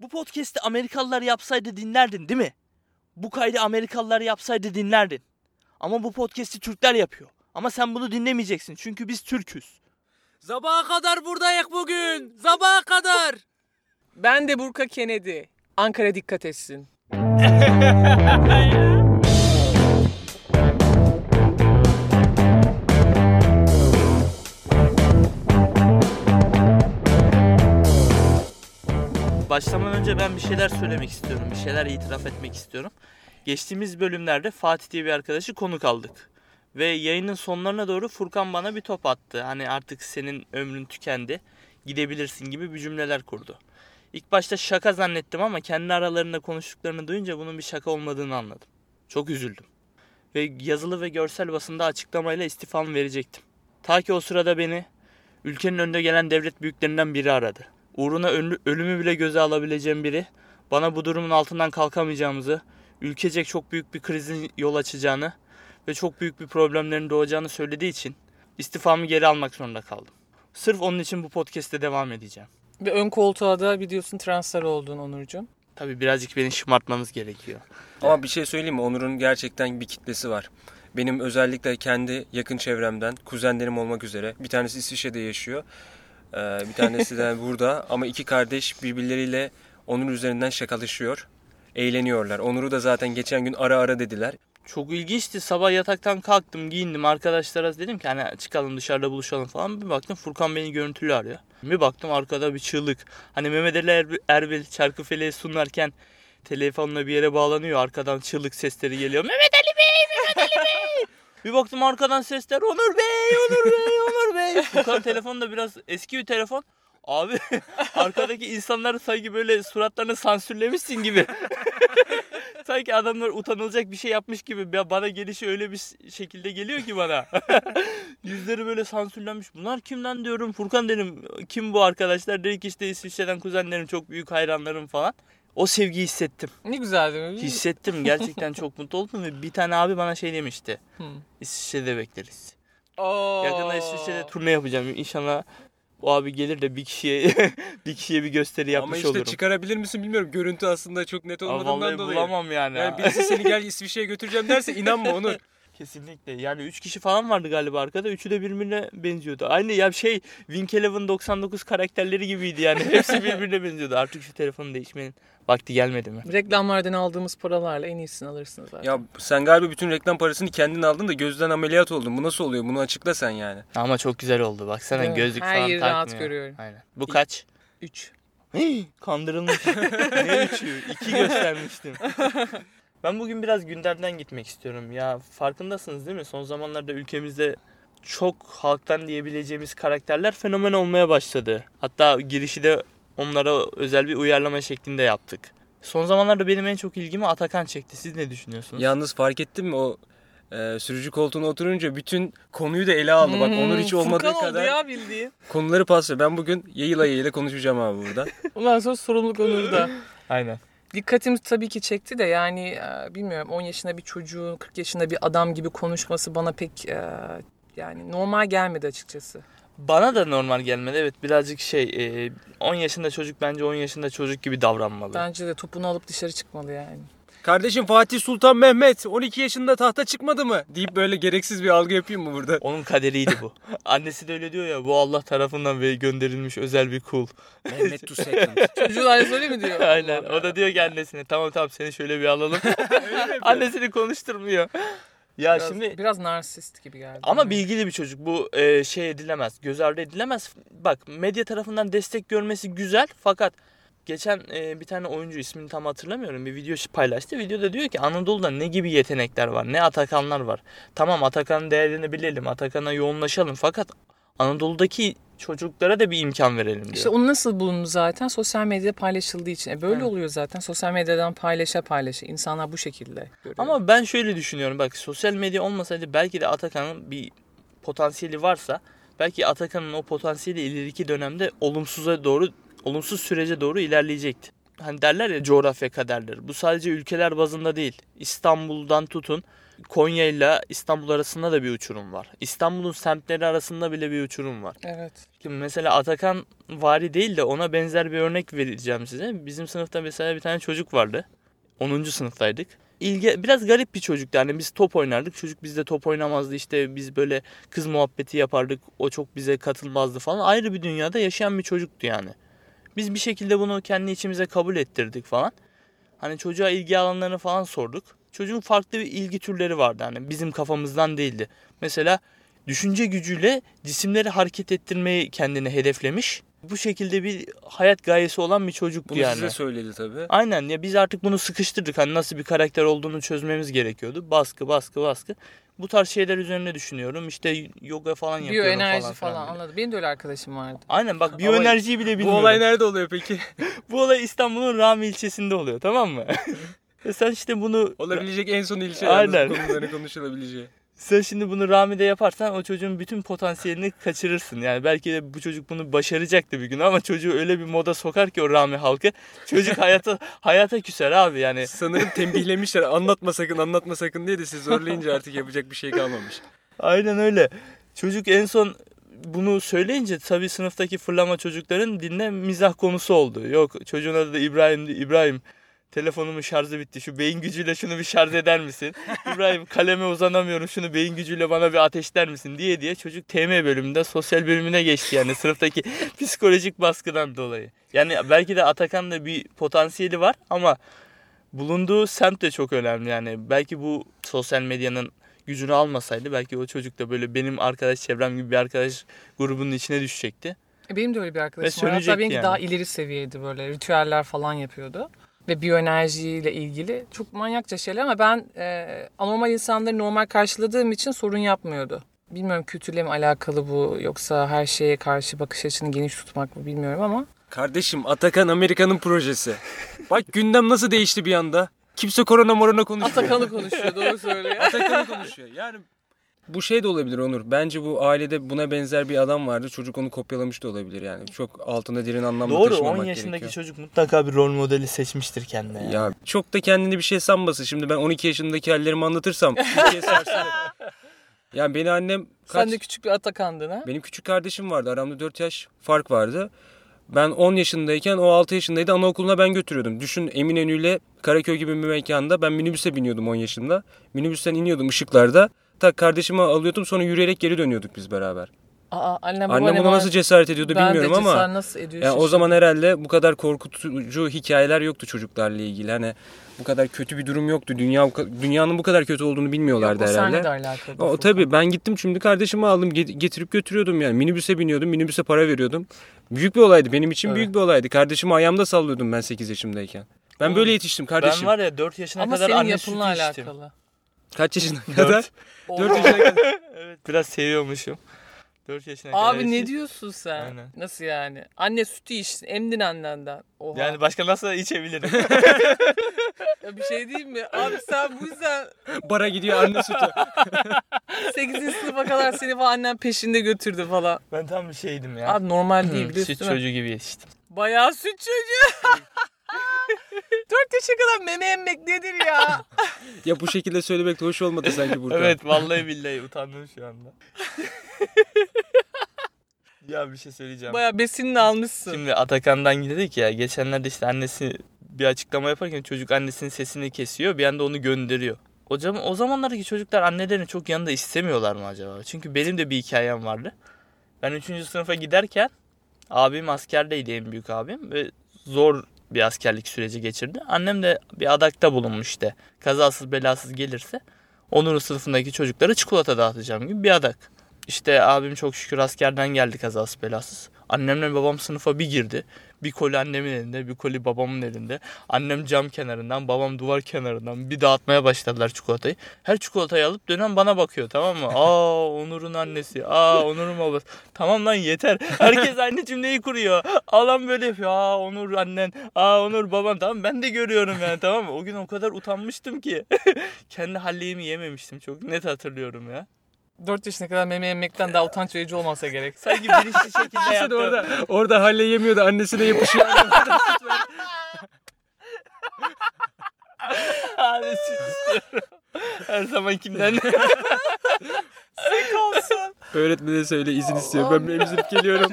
Bu podcast'i Amerikalılar yapsaydı dinlerdin değil mi? Bu kaydı Amerikalılar yapsaydı dinlerdin. Ama bu podcast'i Türkler yapıyor. Ama sen bunu dinlemeyeceksin çünkü biz Türküz. Sabaha kadar buradayız bugün. Sabaha kadar. Ben de Burka Kennedy. Ankara dikkat etsin. Başlamadan önce ben bir şeyler söylemek istiyorum. Bir şeyler itiraf etmek istiyorum. Geçtiğimiz bölümlerde Fatih diye bir arkadaşı konuk aldık. Ve yayının sonlarına doğru Furkan bana bir top attı. Hani artık senin ömrün tükendi. Gidebilirsin gibi bir cümleler kurdu. İlk başta şaka zannettim ama kendi aralarında konuştuklarını duyunca bunun bir şaka olmadığını anladım. Çok üzüldüm. Ve yazılı ve görsel basında açıklamayla istifamı verecektim. Ta ki o sırada beni ülkenin önde gelen devlet büyüklerinden biri aradı. Uğruna ölü- ölümü bile göze alabileceğim biri bana bu durumun altından kalkamayacağımızı, ülkecek çok büyük bir krizin yol açacağını ve çok büyük bir problemlerin doğacağını söylediği için istifamı geri almak zorunda kaldım. Sırf onun için bu podcast'te devam edeceğim. Ve ön koltuğa da biliyorsun transfer oldun Onurcuğum. Tabii birazcık beni şımartmamız gerekiyor. Ama bir şey söyleyeyim mi? Onur'un gerçekten bir kitlesi var. Benim özellikle kendi yakın çevremden, kuzenlerim olmak üzere. Bir tanesi İsviçre'de yaşıyor. Ee, bir tanesi de burada. Ama iki kardeş birbirleriyle Onur üzerinden şakalaşıyor. Eğleniyorlar. Onur'u da zaten geçen gün ara ara dediler. Çok ilginçti. Sabah yataktan kalktım, giyindim. Arkadaşlara dedim ki hani çıkalım dışarıda buluşalım falan. Bir baktım Furkan beni görüntülü arıyor. Bir baktım arkada bir çığlık. Hani Mehmet Ali Erbil, Erbil Çarkıfele'ye sunarken telefonla bir yere bağlanıyor. Arkadan çığlık sesleri geliyor. Mehmet Ali Bey, Mehmet Ali Bey. Bir baktım arkadan sesler Onur Bey, Onur Bey, Onur Bey. Furkan telefon da biraz eski bir telefon. Abi arkadaki insanlar sanki böyle suratlarını sansürlemişsin gibi. Sanki adamlar utanılacak bir şey yapmış gibi Ya bana gelişi öyle bir şekilde geliyor ki bana. Yüzleri böyle sansürlenmiş. Bunlar kimden diyorum. Furkan dedim kim bu arkadaşlar? Dedi ki işte İsviçre'den kuzenlerim çok büyük hayranlarım falan. O sevgiyi hissettim. Ne güzel değil mi? Hissettim. Gerçekten çok mutlu oldum ve bir tane abi bana şey demişti. Hı. İsviçre'de bekleriz. Oo. Yakında İsviçre'de turne yapacağım. İnşallah o abi gelir de bir kişiye bir kişiye bir gösteri yapmış Ama işte olurum. çıkarabilir misin bilmiyorum. Görüntü aslında çok net Aa, olmadığından vallahi dolayı. bulamam yani. Yani birisi seni gel İsviçre'ye götüreceğim derse inanma Onur. Kesinlikle. Yani 3 kişi falan vardı galiba arkada. Üçü de birbirine benziyordu. Aynı ya şey Wink Eleven 99 karakterleri gibiydi yani. Hepsi birbirine benziyordu. Artık şu telefonu değişmenin vakti gelmedi mi? Reklamlardan aldığımız paralarla en iyisini alırsınız zaten. Ya sen galiba bütün reklam parasını kendin aldın da gözden ameliyat oldun. Bu nasıl oluyor? Bunu açıkla sen yani. Ama çok güzel oldu. Baksana mi? gözlük Her falan yeri takmıyor. rahat görüyorum. Aynen. Bu kaç? 3. Hii, Kandırılmış. ne üçü? İki göstermiştim. Ben bugün biraz gündemden gitmek istiyorum. Ya farkındasınız değil mi? Son zamanlarda ülkemizde çok halktan diyebileceğimiz karakterler fenomen olmaya başladı. Hatta girişi de onlara özel bir uyarlama şeklinde yaptık. Son zamanlarda benim en çok ilgimi Atakan çekti. Siz ne düşünüyorsunuz? Yalnız fark ettin mi o e, sürücü koltuğuna oturunca bütün konuyu da ele aldı. Bak Onur hiç olmadığı Hmm, Furkan kadar oldu ya bildiğin. konuları paslıyor. Ben bugün yayıla yayıla konuşacağım abi burada. Ondan sonra sorumluluk Onur'da. Aynen. Dikkatimi tabii ki çekti de yani e, bilmiyorum 10 yaşında bir çocuğun 40 yaşında bir adam gibi konuşması bana pek e, yani normal gelmedi açıkçası. Bana da normal gelmedi. Evet birazcık şey e, 10 yaşında çocuk bence 10 yaşında çocuk gibi davranmalı. Bence de topunu alıp dışarı çıkmalı yani. Kardeşim Fatih Sultan Mehmet 12 yaşında tahta çıkmadı mı? Deyip böyle gereksiz bir algı yapayım mı burada? Onun kaderiydi bu. Annesi de öyle diyor ya bu Allah tarafından ve gönderilmiş özel bir kul. Mehmet to second. Çocuklar öyle mi diyor? Aynen. Allah O da diyor ki annesine tamam tamam seni şöyle bir alalım. Annesini konuşturmuyor. Ya Biraz, şimdi biraz narsist gibi geldi. ama bana. bilgili bir çocuk. Bu e, şey edilemez. Göz ardı edilemez. Bak medya tarafından destek görmesi güzel fakat geçen e, bir tane oyuncu ismini tam hatırlamıyorum bir video paylaştı. Videoda diyor ki Anadolu'da ne gibi yetenekler var, ne Atakanlar var. Tamam Atakan'ın değerini bilelim, Atakan'a yoğunlaşalım fakat Anadolu'daki çocuklara da bir imkan verelim diyor. İşte onu nasıl bulundu zaten? Sosyal medyada paylaşıldığı için. E böyle Evet. oluyor zaten. Sosyal medyadan paylaşa paylaşa. İnsanlar bu şekilde görüyor. Ama ben şöyle düşünüyorum. Bak sosyal medya olmasaydı belki de Atakan'ın bir potansiyeli varsa belki Atakan'ın o potansiyeli ileriki dönemde olumsuza doğru olumsuz sürece doğru ilerleyecekti. Hani derler ya coğrafya kaderleri. Bu sadece ülkeler bazında değil. İstanbul'dan tutun Konya ile İstanbul arasında da bir uçurum var. İstanbul'un semtleri arasında bile bir uçurum var. Evet. Şimdi mesela Atakan vari değil de ona benzer bir örnek vereceğim size. Bizim sınıfta mesela bir tane çocuk vardı. 10. sınıftaydık. İlgi, biraz garip bir çocuktu. Yani biz top oynardık. Çocuk bizde top oynamazdı. İşte biz böyle kız muhabbeti yapardık. O çok bize katılmazdı falan. Ayrı bir dünyada yaşayan bir çocuktu yani. Biz bir şekilde bunu kendi içimize kabul ettirdik falan. Hani çocuğa ilgi alanlarını falan sorduk. Çocuğun farklı bir ilgi türleri vardı. Hani bizim kafamızdan değildi. Mesela düşünce gücüyle cisimleri hareket ettirmeyi kendine hedeflemiş. Bu şekilde bir hayat gayesi olan bir çocuktu Bunu yani. size söyledi tabii. Aynen ya biz artık bunu sıkıştırdık. Hani nasıl bir karakter olduğunu çözmemiz gerekiyordu. Baskı baskı baskı. Bu tarz şeyler üzerine düşünüyorum. İşte yoga falan yapıyorum Biyoenerji falan. falan, filan böyle. anladım. Benim de öyle arkadaşım vardı. Aynen bak biyoenerjiyi bile Bu bilmiyorum. olay nerede oluyor peki? Bu olay İstanbul'un Rami ilçesinde oluyor tamam mı? Ve sen işte bunu Olabilecek en son ilçe Aynen. bu konuların konuşulabileceği. Sen şimdi bunu Rami'de yaparsan o çocuğun bütün potansiyelini kaçırırsın. Yani belki de bu çocuk bunu başaracaktı bir gün ama çocuğu öyle bir moda sokar ki o Rami halkı. Çocuk hayata hayata küser abi yani. Sanırım tembihlemişler anlatma sakın anlatma sakın diye de siz zorlayınca artık yapacak bir şey kalmamış. Aynen öyle. Çocuk en son bunu söyleyince tabii sınıftaki fırlama çocukların dinle mizah konusu oldu. Yok çocuğun adı da İbrahim'di. İbrahim telefonumun şarjı bitti. Şu beyin gücüyle şunu bir şarj eder misin? İbrahim kaleme uzanamıyorum. Şunu beyin gücüyle bana bir ateşler misin diye diye çocuk TM bölümünde sosyal bölümüne geçti yani sınıftaki psikolojik baskıdan dolayı. Yani belki de Atakan da bir potansiyeli var ama bulunduğu semt de çok önemli yani. Belki bu sosyal medyanın gücünü almasaydı belki o çocuk da böyle benim arkadaş çevrem gibi bir arkadaş grubunun içine düşecekti. E, Benim de öyle bir arkadaşım Ve var. Hatta benimki yani. daha ileri seviyeydi böyle. Ritüeller falan yapıyordu. Ve biyoenerjiyle ilgili çok manyakça şeyler ama ben e, anormal insanları normal karşıladığım için sorun yapmıyordu. Bilmiyorum kültürle mi alakalı bu yoksa her şeye karşı bakış açını geniş tutmak mı bilmiyorum ama. Kardeşim Atakan Amerika'nın projesi. Bak gündem nasıl değişti bir anda. Kimse korona morona konuşmuyor. Atakan'ı konuşuyor doğru söylüyor. Atakan'ı konuşuyor. Yani bu şey de olabilir Onur. Bence bu ailede buna benzer bir adam vardı. Çocuk onu kopyalamış da olabilir yani. Çok altında derin anlamda Doğru taşımamak 10 yaşındaki gerekiyor. çocuk mutlaka bir rol modeli seçmiştir kendine. Yani. Ya çok da kendini bir şey sanmasın. Şimdi ben 12 yaşındaki hallerimi anlatırsam sarsılır. Yani beni annem kaç... Sen de küçük bir Atakan'dın ha? Benim küçük kardeşim vardı. Aramda 4 yaş fark vardı. Ben 10 yaşındayken o 6 yaşındaydı. Anaokuluna ben götürüyordum. Düşün Eminönü ile Karaköy gibi bir mekanda ben minibüse biniyordum 10 yaşında. Minibüsten iniyordum ışıklarda. Tak kardeşimi alıyordum sonra yürüyerek geri dönüyorduk biz beraber. Aa, annem, Annem buna nasıl cesaret ediyordu ben bilmiyorum de ama. nasıl ediyor Yani o zaman herhalde bu kadar korkutucu hikayeler yoktu çocuklarla ilgili. Hani bu kadar kötü bir durum yoktu. Dünya dünyanın bu kadar kötü olduğunu bilmiyorlardı Yok, o herhalde. de alakalı. O, tabii ben gittim şimdi kardeşimi aldım get- getirip götürüyordum yani minibüse biniyordum minibüse para veriyordum. Büyük bir olaydı benim için Evet. büyük bir olaydı. Kardeşimi ayağımda sallıyordum ben 8 yaşımdayken. Ben Oğlum, böyle yetiştim kardeşim. Ben var ya 4 yaşına Ama kadar senin anne yapınla sütü içtim. Kaç yaşına Dört. kadar? 4 yaşına kadar. Evet biraz seviyormuşum. 4 yaşına kadar. Abi ne diyorsun sen? Aynen. Nasıl yani? Anne sütü içtin, emdin annenden. Oha. Yani başka nasıl içebilirim? Ya bir şey diyeyim mi? Abi sen bu yüzden Bara gidiyor anne sütü. 8. sınıfa kadar seni falan annen peşinde götürdü falan. ben tam bir şeydim ya. Abi normal değil Hı, biliyorsun süt çocuğu gibi yetiştim. Bayağı süt çocuğu. 4 yaşa kadar meme emmek nedir ya? ya bu şekilde söylemek de hoş olmadı sanki burada. Evet vallahi billahi utandım şu anda. ya bir şey söyleyeceğim. Bayağı besinini almışsın. Şimdi Atakan'dan gidedik ya. Geçenlerde işte annesi bir açıklama yaparken çocuk annesinin sesini kesiyor. Bir anda onu gönderiyor. O, zaman, o zamanlardaki çocuklar annelerini çok yanında istemiyorlar mı acaba? Çünkü benim de bir hikayem vardı. Ben 3. sınıfa giderken abim askerdeydi en büyük abim. Ve zor bir askerlik süreci geçirdi. Annem de bir adakta bulunmuş işte. Kazasız belasız gelirse Onur'un sınıfındaki çocuklara çikolata dağıtacağım gibi bir adak. İşte abim çok şükür askerden geldi kazasız belasız. Annemle babam sınıfa bir girdi. Bir koli annemin elinde, bir koli babamın elinde. Annem cam kenarından, babam duvar kenarından bir dağıtmaya başladılar çikolatayı. Her çikolatayı alıp dönen bana bakıyor tamam mı? Aa Onur'un annesi, aa Onur'un babası. Tamam lan yeter. Herkes aynı cümleyi kuruyor. Alan böyle yapıyor. Aa Onur annen, aa Onur baban. Tamam ben de görüyorum yani tamam mı? O gün o kadar utanmıştım ki. Kendi halleğimi yememiştim. Çok net hatırlıyorum ya. 4 yaşına kadar meme emmekten daha utanç verici olmasa gerek. Sanki bilinçli şekilde yaptım. orada, orada halle yemiyordu annesine yapışıyor. Abi süt istiyorum. Her zamankinden. Sık olsun. Öğretmene söyle izin istiyor. Ben emzirip geliyorum.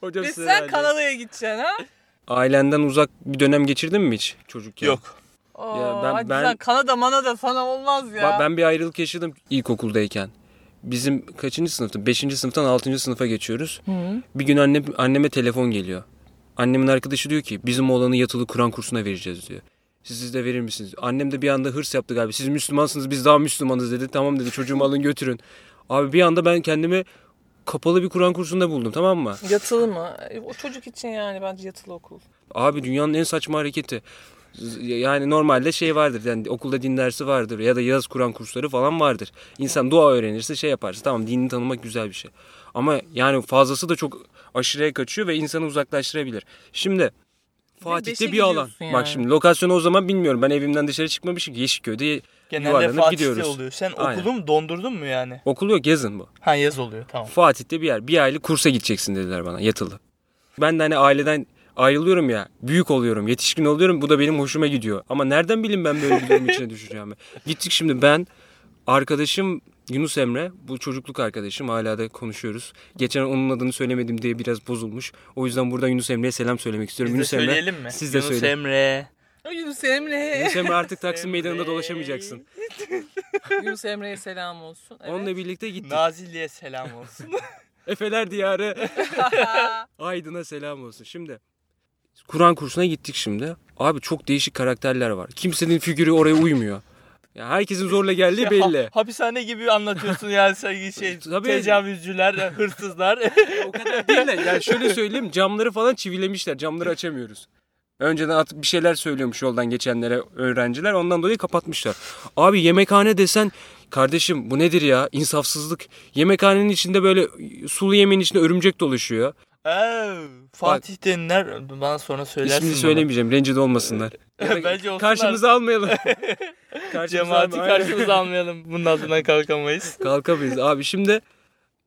Hocam size sen verdi. Kanada'ya gideceksin ha? Ailenden uzak bir dönem geçirdin mi hiç çocukken? Yok. Oo, Ya ben- hadi ben- sen Kanada manada sana olmaz ya. Ba- Ben bir ayrılık yaşadım ilkokuldayken. Bizim kaçıncı sınıfta? Beşinci sınıftan altıncı sınıfa geçiyoruz. Hı. Bir gün annem, anneme telefon geliyor. Annemin arkadaşı diyor ki bizim oğlanı yatılı Kur'an kursuna vereceğiz diyor. Siz, siz de verir misiniz? Annem de bir anda hırs yaptı galiba. Siz Müslümansınız biz daha Müslümanız dedi. Tamam dedi çocuğumu alın götürün. Abi bir anda ben kendimi kapalı bir Kur'an kursunda buldum tamam mı? Yatılı mı? E, O çocuk için yani bence yatılı okul. Abi dünyanın en saçma hareketi. Yani normalde şey vardır yani okulda din dersi vardır ya da yaz Kur'an kursları falan vardır. İnsan dua öğrenirse şey yaparsın tamam dinini tanımak güzel bir şey. Ama yani fazlası da çok aşırıya kaçıyor ve insanı uzaklaştırabilir. Şimdi Fatih'te bir alan. yani. Bak şimdi lokasyonu o zaman bilmiyorum. Ben evimden dışarı çıkmamışım. Yeşilköy'de Genelde Fatih'te gidiyoruz. oluyor. Sen Aynen. okulu mu dondurdun mu yani? Okul yok yazın bu. Ha yaz oluyor tamam. Fatih'te bir yer. Bir aylık kursa gideceksin dediler bana yatılı. Ben de hani aileden ayrılıyorum ya. Büyük oluyorum. Yetişkin oluyorum. Bu da benim hoşuma gidiyor. Ama nereden bileyim ben böyle bir durum içine düşeceğimi. Gittik şimdi ben arkadaşım Yunus Emre. Bu çocukluk arkadaşım. Hala da konuşuyoruz. Geçen onun adını söylemedim diye biraz bozulmuş. O yüzden buradan Yunus Emre'ye selam söylemek istiyorum. Biz de Yunus Emre. söyleyelim mi? Siz de Yunus söyleyin. Emre. Yunus Emre. Yunus Emre artık Taksim Emre. Meydanı'nda dolaşamayacaksın. Yunus Emre'ye selam olsun. Evet. Onunla birlikte gittik. Nazilli'ye selam olsun. Efeler diyarı. Aydın'a selam olsun. Şimdi Kur'an kursuna gittik şimdi. Abi çok değişik karakterler var. Kimsenin figürü oraya uymuyor. Ya herkesin zorla geldiği belli. Ha- hapishane gibi anlatıyorsun yani sen şey Tabii. tecavüzcüler, hırsızlar. o kadar değil de yani şöyle söyleyeyim camları falan çivilemişler. Camları açamıyoruz. Önceden atıp bir şeyler söylüyormuş yoldan geçenlere öğrenciler. Ondan dolayı kapatmışlar. Abi yemekhane desen kardeşim bu nedir ya? İnsafsızlık. Yemekhanenin içinde böyle sulu yemeğin içinde örümcek dolaşıyor. Fatih'te ner bana sonra söylersin. İsmini bana. söylemeyeceğim. Rencide olmasınlar. Bence olsunlar. Karşımıza almayalım. Karşımıza Cemaati almayalım. Karşımıza almayalım. Bunun altından kalkamayız. Kalkamayız. Abi şimdi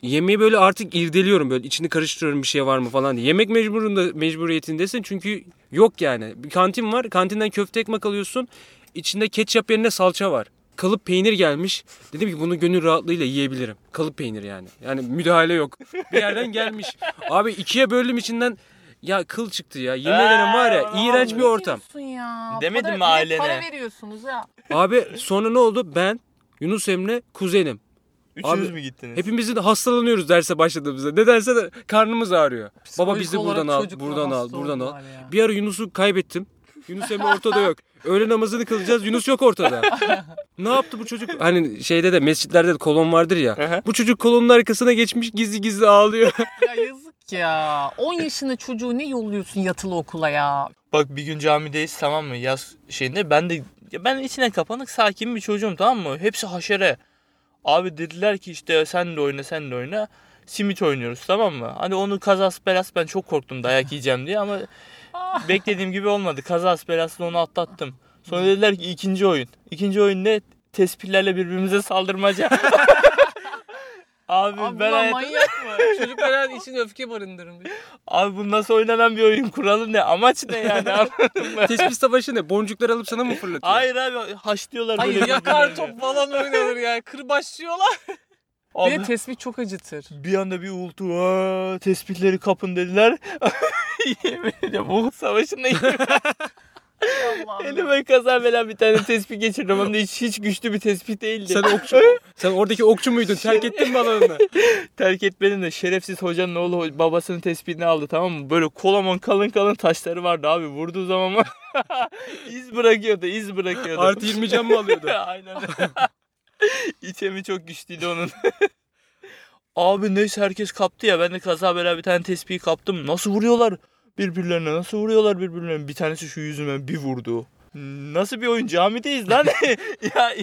yemeği böyle artık irdeliyorum böyle içini karıştırıyorum bir şey var mı falan diye. Yemek mecburunda mecburiyetindesin çünkü yok yani. Bir kantin var. Kantinden köfte ekmek alıyorsun. İçinde ketçap yerine salça var. Kalıp peynir gelmiş. Dedim ki bunu gönül rahatlığıyla yiyebilirim. Kalıp peynir yani. Yani müdahale yok. Bir yerden gelmiş. Abi ikiye böldüm içinden ya kıl çıktı ya. Yemin ederim var ya Aa, iğrenç bir ortam. ya? Demedin Para- mi ailene? Para veriyorsunuz ya. Abi sonra ne oldu? Ben, Yunus Emre, kuzenim. Üçünüz Abi, mü gittiniz? Hepimiz de hastalanıyoruz derse başladığımızda. Nedense de karnımız ağrıyor. Baba Psikolojik bizi olarak buradan al, buradan al, buradan al. Bir ara Yunus'u kaybettim. Yunus Emre ortada yok. Öğle namazını kılacağız. Yunus yok ortada. ne yaptı bu çocuk? Hani şeyde de mescitlerde de kolon vardır ya. Bu çocuk kolonun arkasına geçmiş gizli gizli ağlıyor. Ya yazık ya. 10 yaşında çocuğu ne yolluyorsun yatılı okula ya? Bak bir gün camideyiz tamam mı yaz şeyinde ben de ya ben içine kapanık sakin bir çocuğum tamam mı? Hepsi haşere. Abi dediler ki işte sen de oyna sen de oyna. Simit oynuyoruz tamam mı? Hani onu kazas belas ben çok korktum dayak yiyeceğim diye ama beklediğim gibi olmadı. Kazas belasla onu atlattım. Sonra dediler ki ikinci oyun. İkinci oyun ne? Tespihlerle birbirimize saldırmaca. Abi, Abi ben hayatım- manyak mı? Çocuklar içinde öfke barındırmış. Abi bu nasıl oynanan bir oyun? Kuralı ne? Amaç ne yani? Tespih savaşı ne? Boncuklar alıp sana mı fırlatıyor? Hayır abi haşlıyorlar böyle. Hayır yakar birbirlerini. top falan oynanır yani. Kırbaçlıyorlar. Abi, Bir de tespih çok acıtır. bir anda bir uğultu. "Aa, Tespihleri kapın dediler. Yemin ediyorum Uhud Savaşı'nda elime kaza bela bir tane tespih geçirdim. Hem de hiç, hiç güçlü bir tespih değildi. Sen okçu. Sen oradaki okçu muydun? Terk ettin mi alanını? Terk etmenin de şerefsiz hocanın oğlu babasının tespihini aldı tamam mı? Böyle kolaman kalın kalın taşları vardı abi. Vurduğu zaman iz bırakıyordu, iz bırakıyordu. Artı 20 can mı alıyordu? Aynen. İçemi çok güçlüydü onun. Abi neyse herkes kaptı ya. Ben de kaza bela bir tane tespihi kaptım. Nasıl vuruyorlar birbirlerine? Nasıl vuruyorlar birbirlerine? Bir tanesi şu yüzüme bir vurdu. Nasıl bir oyun? Camideyiz lan. ya,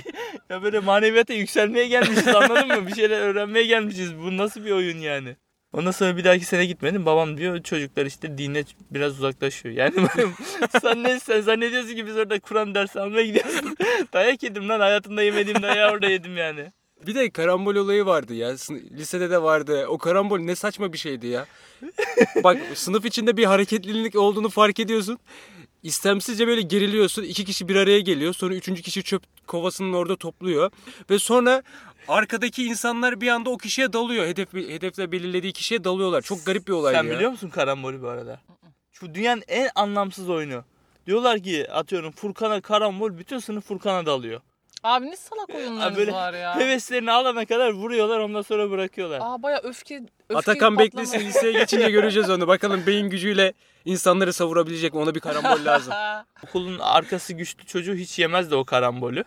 ya böyle maneviyata yükselmeye gelmişiz anladın mı? Bir şeyler öğrenmeye gelmişiz. Bu nasıl bir oyun yani? Ondan sonra bir dahaki sene gitmedim. Babam diyor çocuklar işte dine biraz uzaklaşıyor. Yani sen ne sen zannediyorsun ki biz orada Kur'an dersi almaya gidiyoruz. Dayak yedim lan hayatımda yemediğim dayağı orada yedim yani. Bir de karambol olayı vardı ya. Lisede de vardı. O karambol ne saçma bir şeydi ya. Bak sınıf içinde bir hareketlilik olduğunu fark ediyorsun. İstemsizce böyle geriliyorsun. İki kişi bir araya geliyor. Sonra üçüncü kişi çöp kovasının orada topluyor. Ve sonra arkadaki insanlar bir anda o kişiye dalıyor. Hedef hedefle belirlediği kişiye dalıyorlar. Çok garip bir olay Sen ya. biliyor musun karambolü bu arada? Şu dünyanın en anlamsız oyunu. Diyorlar ki atıyorum Furkan'a karambol bütün sınıf Furkan'a dalıyor. Abi ne salak oyunlarınız böyle var ya. Heveslerini alana kadar vuruyorlar ondan sonra bırakıyorlar. Aa baya öfke, öfke Atakan patlama- beklesin liseye geçince göreceğiz onu. Bakalım beyin gücüyle insanları savurabilecek mi? Ona bir karambol lazım. Okulun arkası güçlü çocuğu hiç yemezdi o karambolü.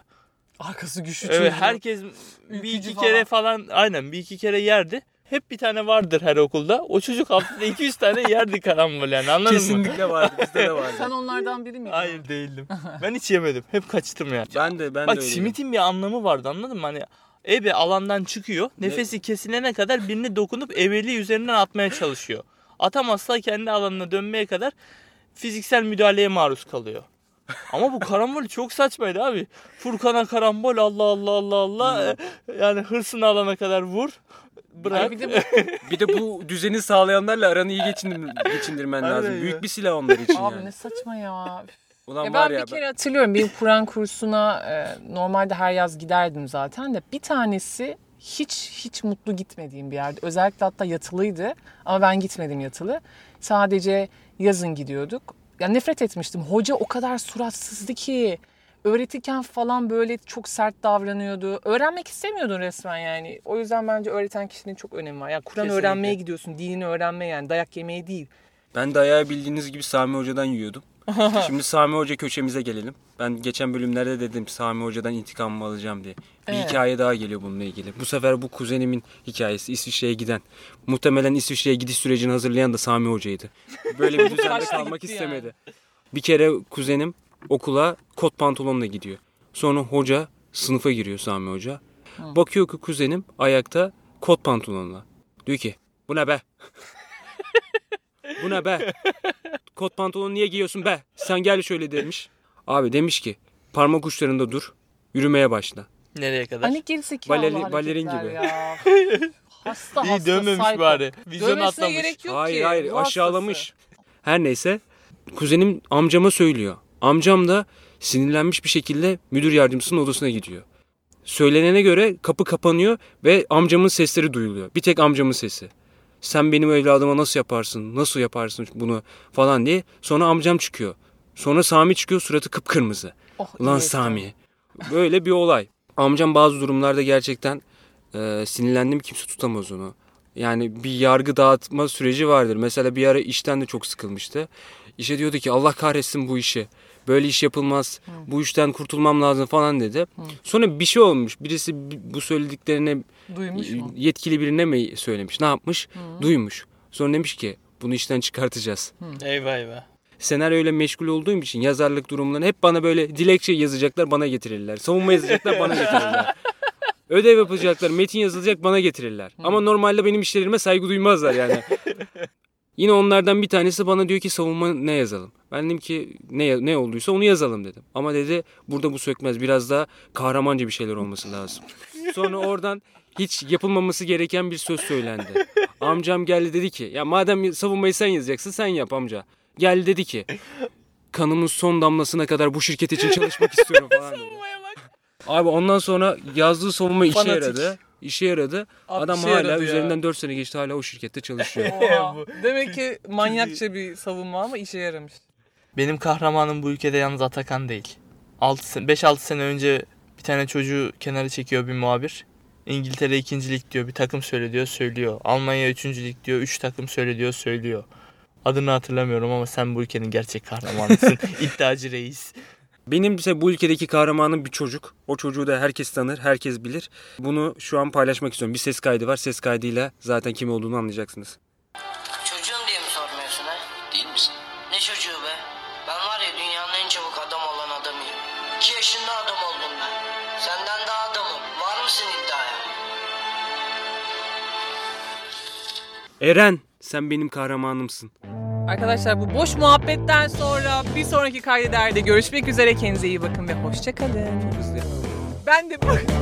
Arkası güçlü Evet çocuğu. herkes bir iki falan. kere falan aynen bir iki kere yerdi. Hep bir tane vardır her okulda. O çocuk haftada 200 tane yerdi karambol yani anladın mı? Kesinlikle vardı. Bizde de vardı. Sen onlardan biri miydin? Hayır değildim. Ben hiç yemedim. Hep kaçtım yani. Ben de ben de Bak simitin bir anlamı vardı anladın mı? Hani ebe alandan çıkıyor. Nefesi kesilene kadar birini dokunup ebeliği üzerinden atmaya çalışıyor. Atamazsa kendi alanına dönmeye kadar fiziksel müdahaleye maruz kalıyor. Ama bu karambol çok saçmaydı abi. Furkan'a karambol Allah Allah Allah Allah. Yani hırsını alana kadar vur. Bırak. Ay bir de bu, Bir de bu düzeni sağlayanlarla aranı iyi geçindir- geçindirmen Aynen lazım. ya. Büyük bir silah onlar için abi yani. ne saçma ya. Ulan Ya var ben ya. bir kere hatırlıyorum benim Kur'an kursuna e, normalde her yaz giderdim zaten de bir tanesi hiç hiç mutlu gitmediğim bir yerde. Özellikle hatta yatılıydı ama ben gitmedim yatılı. Sadece yazın gidiyorduk. Ya nefret etmiştim. Hoca o kadar suratsızdı ki öğretirken falan böyle çok sert davranıyordu. Öğrenmek istemiyordun resmen yani. O yüzden bence öğreten kişinin çok önemi var. Ya Kur'an öğrenmeye gidiyorsun, dinini öğrenmeye yani dayak yemeye değil. Ben dayağı bildiğiniz gibi Sami Hoca'dan yiyordum. Şimdi Sami Hoca köşemize gelelim. Ben geçen bölümlerde dedim Sami Hoca'dan intikamımı alacağım diye. Bir Evet. hikaye daha geliyor bununla ilgili. Bu sefer bu kuzenimin hikayesi İsviçre'ye giden. Muhtemelen İsviçre'ye gidiş sürecini hazırlayan da Sami Hoca'ydı. Böyle bir düzende kalmak istemedi. Bir kere kuzenim okula kot pantolonla gidiyor. Sonra hoca sınıfa giriyor Sami Hoca. Bakıyor ki kuzenim ayakta kot pantolonla. Diyor ki bu ne be? bu ne be? Kot pantolonu niye giyiyorsun be? Sen gel şöyle demiş. Abi demiş ki parmak uçlarında dur. Yürümeye başla. Nereye kadar? Hani gerizekalı Baleri- balerin gibi. Ya. hasta İyi hasta dönmemiş psycho. bari. Vizyon Dönmesine atlamış. gerek yok hayır ki. hayır hastası. aşağılamış. Her neyse kuzenim amcama söylüyor. Amcam da sinirlenmiş bir şekilde müdür yardımcısının odasına gidiyor. Söylenene göre kapı kapanıyor ve amcamın sesleri duyuluyor. Bir tek amcamın sesi. Sen benim evladıma nasıl yaparsın, nasıl yaparsın bunu falan diye. Sonra amcam çıkıyor. Sonra Sami çıkıyor suratı kıpkırmızı. Oh, Ulan Sami. Böyle bir olay. Amcam bazı durumlarda gerçekten e, sinirlendim kimse tutamaz onu. Yani bir yargı dağıtma süreci vardır. Mesela bir ara işten de çok sıkılmıştı. İşe diyordu ki Allah kahretsin bu işi. Böyle iş yapılmaz. Bu işten kurtulmam lazım falan dedi. Sonra bir şey olmuş. Birisi bi- bu söylediklerine Duymuş mu? yetkili birine mi söylemiş? Ne yapmış? Duymuş. Sonra demiş ki bunu işten çıkartacağız. Eyvah eyvah. Senaryoyla meşgul olduğum için yazarlık durumlarını hep bana böyle dilekçe yazacaklar bana getirirler. Savunma yazacaklar bana getirirler. Ödev yapacaklar, metin yazılacak bana getirirler. Ama normalde benim işlerime saygı duymazlar yani. Yine onlardan bir tanesi bana diyor ki savunma ne yazalım? Ben dedim ki ne ne olduysa onu yazalım dedim. Ama dedi burada bu sökmez. Biraz daha kahramanca bir şeyler olması lazım. Sonra oradan hiç yapılmaması gereken bir söz söylendi. Amcam geldi dedi ki ya madem savunmayı sen yazacaksın sen yap amca. Geldi dedi ki kanımın son damlasına kadar bu şirket için çalışmak istiyorum falan dedi. Abi ondan sonra yazdığı savunma işe Fanatik. yaradı. İşe yaradı. Abi Adam işe hala yaradı ya. üzerinden 4 sene geçti hala o şirkette çalışıyor. Oha. Demek ki manyakça bir savunma ama işe yaramış. Benim kahramanım bu ülkede yalnız Atakan değil. 5-6 sene önce bir tane çocuğu kenara çekiyor bir muhabir. İngiltere ikincilik diyor bir takım söyle diyor söylüyor. Almanya üçüncülük diyor üç takım söyle diyor söylüyor. Adını hatırlamıyorum ama sen bu ülkenin gerçek kahramanısın. İddiacı reis. Benim ise bu ülkedeki kahramanım bir çocuk. O çocuğu da herkes tanır, herkes bilir. Bunu şu an paylaşmak istiyorum. Bir ses kaydı var. Ses kaydıyla zaten kim olduğunu anlayacaksınız. Çocuğum diye mi sormuyorsun ha? Değil misin? Ne çocuğu be? Ben var ya dünyanın en çabuk adam olan adamıyım. İki yaşında adam oldum ben. Senden daha adamım. Var mısın iddiaya? Eren, sen benim kahramanımsın. Arkadaşlar bu boş muhabbetten sonra bir sonraki kaydederde görüşmek üzere. Kendinize iyi bakın ve hoşçakalın. Ben de dakika.